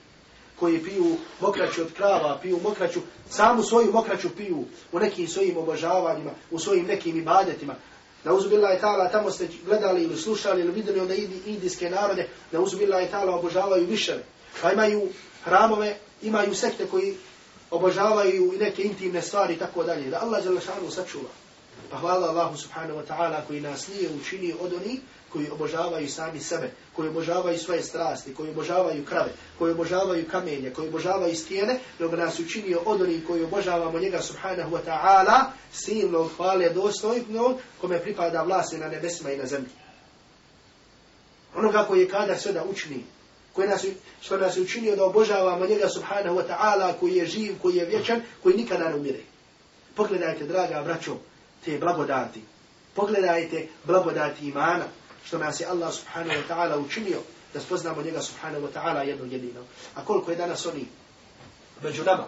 koji piju mokraću od krava, piju mokraću, samu svoju mokraću piju u nekim svojim obožavanjima, u svojim nekim ibadetima, Na uzubila je tala, tamo ste gledali ili slušali ili vidjeli onda idi, indijske narode, na uzubila je tala obožavaju viševe. Pa imaju hramove, imaju sekte koji obožavaju i neke intimne stvari i tako dalje. Da Allah žele šanu sačuva. Pa hvala Allahu subhanahu wa ta'ala koji nas nije učinio od onih koji obožavaju sami sebe, koji obožavaju svoje strasti, koji obožavaju krave, koji obožavaju kamenje, koji obožavaju stijene, nego nas učinio od onih koji obožavamo njega subhanahu wa ta'ala, silno hvale dostojno kome pripada vlast na nebesima i na zemlji. Onoga koji je kada sve da učini, koji nas, što nas učinio da obožavamo njega subhanahu wa ta'ala, koji je živ, koji je vječan, koji nikada ne umire. Pogledajte, draga braćo, te blagodati. Pogledajte blagodati imana što nas je Allah subhanahu wa ta'ala učinio da spoznamo njega subhanahu wa ta'ala jednog jedinog. A koliko je danas oni među nama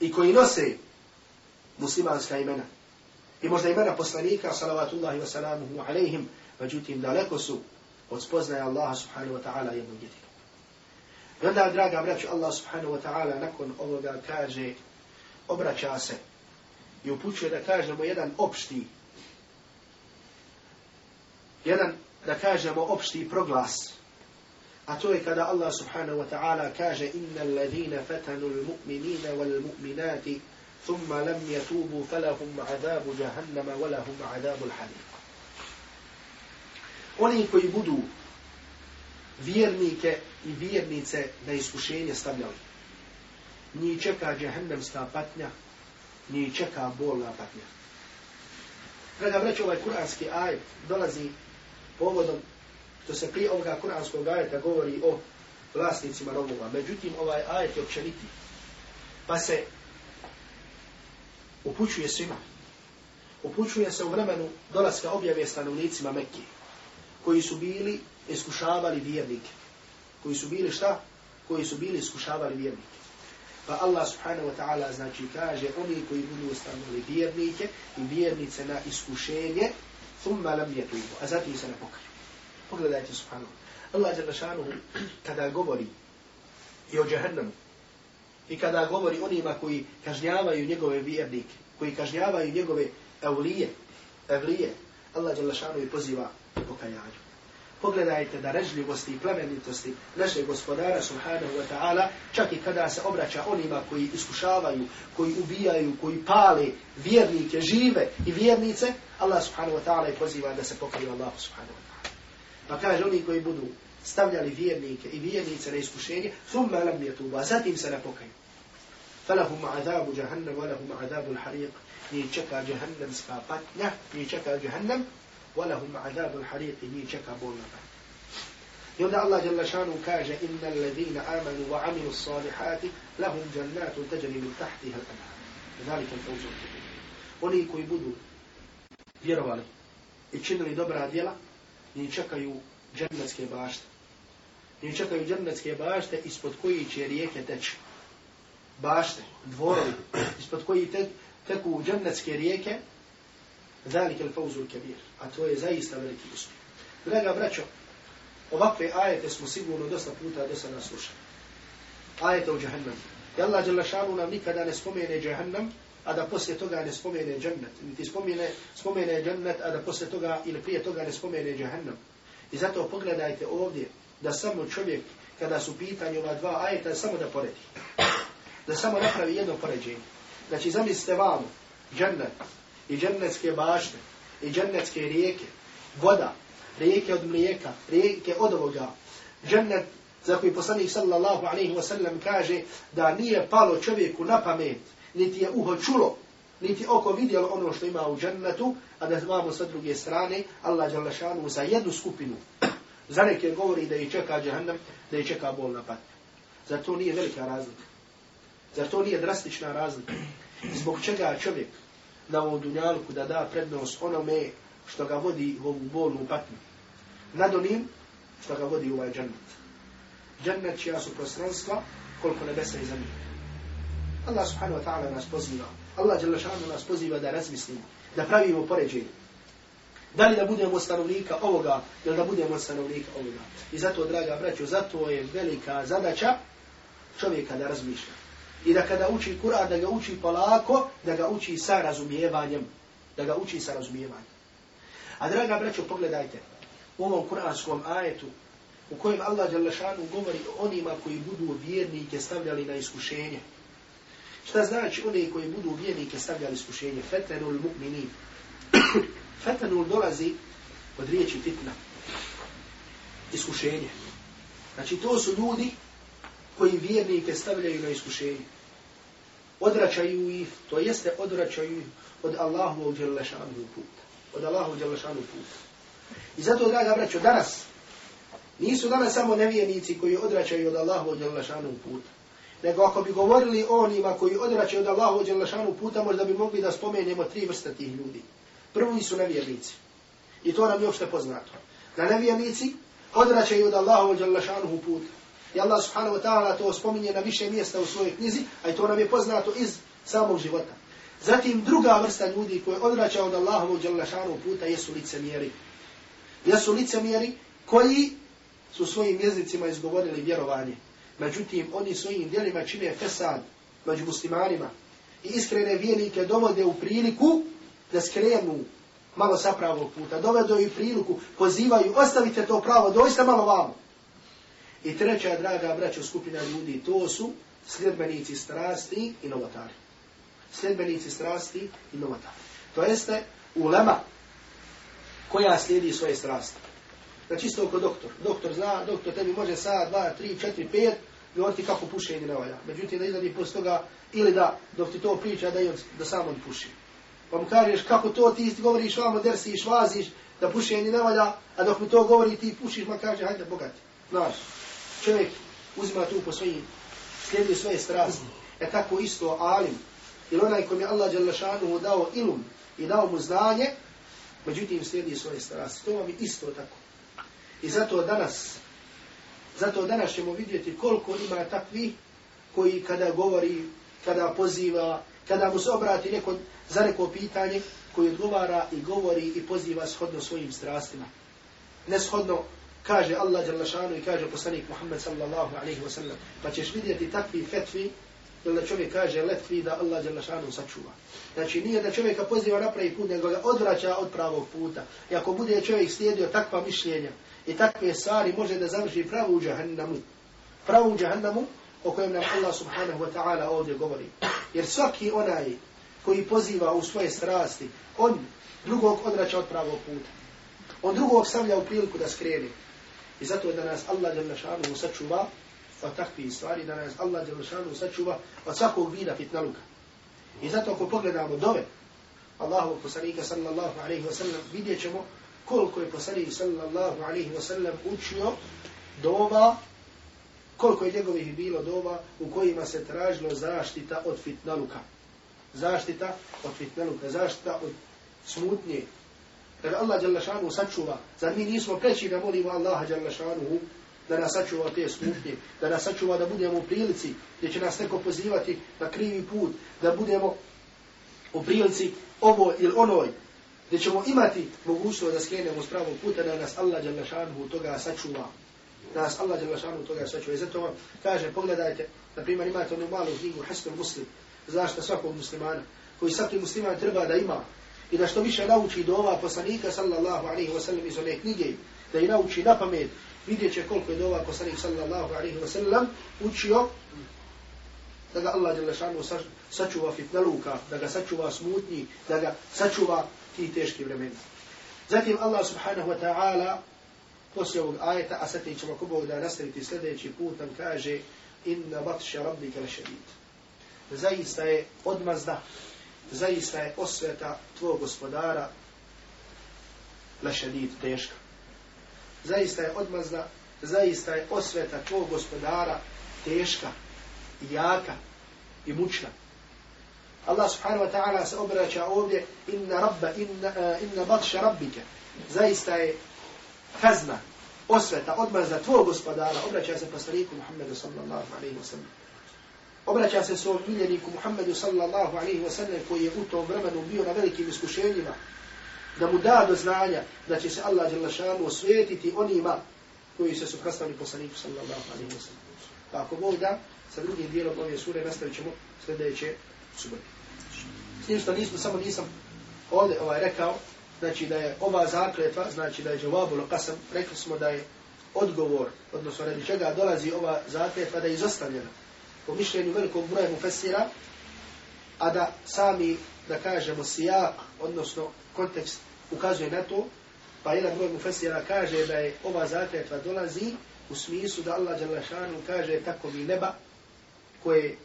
i koji nose muslimanska imena i možda imena poslanika, salavatullahi wa salamuhu alaihim, međutim daleko su od spoznaja Allaha subhanahu wa ta'ala jednog jedinog. I onda, draga braću, Allah subhanahu wa ta'ala nakon ovoga kaže, obraća se i upućuje da kažemo jedan opšti, jedan, da kažemo, opšti proglas, a to je kada Allah subhanahu wa ta'ala kaže inna alladhina fatanu al-mu'minina wal-mu'minati thumma lam yatubu falahum adabu jahannama walahum adabu al-hariq. Oni koji budu vjernike i vjernice na iskušenje stavljali. Njih čeka džahannamska patnja, njih čeka bolna patnja. Draga vreći, ovaj kuranski ajet dolazi povodom što se prije ovoga kuranskog ajeta govori o vlasnicima robova. Međutim, ovaj ajet je općeniti. Pa se upućuje svima. Upućuje se u vremenu dolaska objave stanovnicima Mekke, koji su bili iskušavali vjernike. Koji su bili šta? Koji su bili iskušavali vjernike. Pa Allah subhanahu wa ta'ala znači kaže oni koji budu ostavili vjernike i vjernice na iskušenje, thumma lam yatubu, a zatim se ne pokaju. Pogledajte subhanahu. Allah jalla šanuhu kada govori i o džahannamu i kada govori onima koji kažnjavaju njegove vjernike, koji kažnjavaju njegove evlije, evlije, Allah jalla šanuhu poziva pokajanju. Pogledajte da režljivosti i plemenitosti našeg gospodara subhanahu wa ta'ala, čak i kada se obraća onima koji iskušavaju, koji ubijaju, koji pale vjernike, žive i vjernice, Allah subhanahu wa ta'ala je poziva da se pokrije Allah subhanahu wa ta'ala. Pa kaže oni koji budu stavljali vjernike i vjernice na iskušenje, thumma lam yatuba, zatim se ne pokaju. Falahum adabu jahannam, walahum adabu al-hariq. Nije čeka jahannamska patnja, nije čeka jahannam, عذاب الحريق al-hariq, nije čeka bolna patnja. I onda Allah jalla šanu kaže, inna alladhina amanu wa aminu salihati, lahum jannatu tajri min tahtiha al-anhar. Oni koji budu vjerovali i činili dobra djela, njih čekaju džennetske bašte. Njih čekaju džennetske bašte ispod koji će rijeke teći. Bašte, dvorovi, ispod koji te, teku džennetske rijeke, zalik il fauzul kebir. A to je zaista veliki uspjeh. Draga braćo, ovakve ajete smo sigurno dosta puta do sada slušali. Ajete u džahannam. I Allah šanu nam nikada ne spomene džahannam, a da poslije toga ne spomene džennet. Niti spomene, spomene džennet, a da poslije toga ili prije toga ne spomene džahannam. I zato pogledajte ovdje da samo čovjek, kada su pitanje ova dva ajeta, samo da poredi. Da samo napravi jedno poređenje. Znači, zamislite vam, džennet i džennetske bašne, i džennetske rijeke, voda, rijeke od mlijeka, rijeke od ovoga, džennet za koji poslanik sallallahu alaihi wa sallam kaže da nije palo čovjeku na pamet niti je uho čulo, niti oko vidjelo ono što ima u džennetu, a da imamo sa druge strane, Allah je za jednu skupinu. Za neke govori da je čeka džahannam, da je čeka bol na pat. Zar to nije velika razlika? Zar to nije drastična razlika? Zbog čega čovjek na ovom dunjalku da da prednost onome što ga vodi u ovu bolnu patnju? Nad onim što ga vodi u ovaj džennet. Džennet čija su prostranstva koliko nebesa i zemlje. Allah subhanahu wa ta'ala nas poziva. Allah jalla šanu nas poziva da razmislimo, da pravimo poređenje. Da li da budemo stanovnika ovoga, ili da budemo stanovnika ovoga. I zato, draga braćo, zato je velika zadaća čovjeka da razmišlja. I da kada uči Kur'an, da ga uči polako, da ga uči sa razumijevanjem. Da ga uči sa razumijevanjem. A draga braćo, pogledajte, u ovom kur'anskom ajetu, u kojem Allah Đalešanu šanu govori o onima koji budu vjernike stavljali na iskušenje. Šta znači oni koji budu vjernike stavljali iskušenje? Fetenul mu'minin. Fetenul dolazi od riječi fitna. Iskušenje. Znači to su ljudi koji vjernike stavljaju na iskušenje. Odračaju ih, to jeste odračaju od Allahu u djelašanu put. Od Allahu u djelašanu put. I zato, draga braćo, danas, nisu danas samo nevjernici koji odračaju od Allahu u djelašanu puta nego ako bi govorili o onima koji odračaju od Allahu ođe lašanu puta, možda bi mogli da spomenemo tri vrste tih ljudi. Prvi su nevjernici. I to nam je uopšte poznato. Da nevjernici odračaju od Allahu ođe lašanu puta. I Allah subhanahu wa ta'ala to spominje na više mjesta u svojoj knjizi, a i to nam je poznato iz samog života. Zatim druga vrsta ljudi koji odraća od Allahovu djelašanu puta jesu licemjeri. Jesu licemjeri koji su svojim jezicima izgovorili vjerovanje. Međutim, oni svojim djelima čine fesad među muslimanima i iskrene vjernike dovode u priliku da skrenu malo sa pravog puta, Dovedo i priliku, pozivaju, ostavite to pravo, dojste malo vamo. I treća, draga braćo, skupina ljudi, to su sljedbenici strasti i novotari. Sljedbenici strasti i novotari. To jeste ulema koja slijedi svoje strasti. Znači isto oko doktor. Doktor zna, doktor tebi može sad, dva, tri, četiri, pet, govoriti kako pušenje ne valja. Međutim, da izgledi posle toga, ili da, dok ti to priča, da, on, da sam on puši. Pa mu kažeš kako to ti govoriš vamo, dersiš, vaziš, da pušenje ne valja, a dok mi to govori ti pušiš, ma kaže, hajde, bogati. Znaš, čovjek uzima tu po svojim, slijedi svoje strasti. E tako isto alim, ili onaj kom je Allah Đalešanu dao ilum i dao mu znanje, međutim slijedi svoje strasti. To vam je isto tako. I zato danas, zato danas ćemo vidjeti koliko ima takvi koji kada govori, kada poziva, kada mu se obrati neko, za neko pitanje, koji odgovara i govori i poziva shodno svojim strastima. Neshodno kaže Allah Đalešanu i kaže poslanik Muhammed sallallahu alaihi wa sallam. Pa ćeš vidjeti takvi fetvi, ili da čovjek kaže letvi da Allah Đalešanu sačuva. Znači nije da čovjeka poziva na pravi put, nego ga odvraća od pravog puta. I ako bude čovjek slijedio takva mišljenja i takve stvari, može da završi pravu u džahannamu. Pravu u džahannamu o kojem nam Allah subhanahu wa ta'ala ovdje govori. Jer svaki onaj koji poziva u svoje strasti, on drugog odvraća od pravog puta. On drugog stavlja u priliku da skrene. I zato da nas Allah Đalešanu sačuva od takvih stvari, da nas Allah Đalešanu sačuva od svakog vida fitnaluka. I zato ako pogledamo dove Allahu poslanika sallallahu alaihi wa sallam, vidjet ćemo koliko je poslanik sallallahu alaihi wa sallam učio dova, koliko je njegovih bilo dova u kojima se tražilo zaštita od fitnaluka. Zaštita od fitnaluka, zaštita od smutnje kada Allah Đalešanu sačuva, zar mi nismo preći da molimo Allaha Đalešanu da nas sačuva te smutnje, da nas sačuva da budemo u prilici, gdje će nas neko pozivati na krivi put, da budemo u prilici ovo ili onoj, gdje ćemo imati mogućnost da skrenemo s pravog puta, da nas Allah Đalešanu toga sačuva. Da nas Allah Đalešanu toga sačuva. I zato vam kaže, pogledajte, na primjer imate onu malu knjigu Hasnul Muslim, zašta svakog muslimana, koji svaki musliman treba da ima, i da što više nauči do ova poslanika sallallahu alaihi wa sallam iz one knjige, da je nauči na pamet, vidjet će koliko je dova poslanik sallallahu alaihi wa sallam učio da ga Allah jalla šanu sačuva fitnaluka, da ga sačuva smutnji, da ga sačuva ti teški vremena. Zatim Allah subhanahu wa ta'ala poslije ovog ajeta, a sad ćemo ko Bog da nastaviti sljedeći put, nam kaže inna batša rabbika la šedid. Zaista je odmazda, zaista je osveta tvog gospodara lešedid teška zaista je odmazda, zaista je osveta tvojeg gospodara teška i jaka i mučna. Allah subhanahu wa ta'ala se obraća ovdje inna rabba, inna, uh, inna batša rabbike. Zaista je kazna, osveta, odmazda tvog gospodara. Obraća se poslaniku Muhammedu sallallahu alaihi wa sallam. Obraća se svom miljeniku Muhammedu sallallahu alaihi wa sallam koji je u tom vremenu bio na velikim iskušenjima da mu da do znanja da će se Allah Đelešanu osvetiti onima koji se suprastavili poslaniku sallallahu alaihi wa sallam. Pa ako Bog da, sa drugim dijelom ove sure nastavit ćemo sljedeće subote. S tim što nismo, samo nisam ovdje ovaj rekao, znači da je ova zakletva, znači da je džavabulo kasam, rekli smo da je odgovor, odnosno radi čega dolazi ova zakletva, da je izostavljena po mišljenju velikog broja mufessira, a da sami, da kažemo, sijak, odnosno kontekst ukazuje na to, pa jedan broj mufesira kaže da je ova zakletva dolazi u smislu da Allah Đalašanu kaže tako mi neba koje je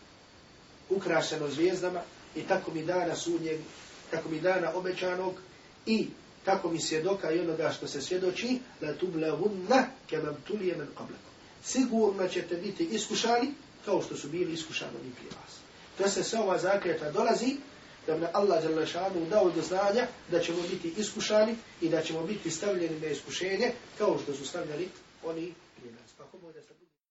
ukrašeno zvijezdama i tako mi dana sudnjeg, tako mi dana obećanog i tako mi svjedoka i onoga što se svjedoči da tu blahunna kemam tulije men qablakom. Sigurno ćete biti iskušani kao što su bili iskušani oni prije vas. To se sve ova zakletva dolazi da bi Allah Đalešanu dao do znanja da ćemo biti iskušani i da ćemo biti stavljeni na iskušenje kao što su stavljali oni prije nas. Pa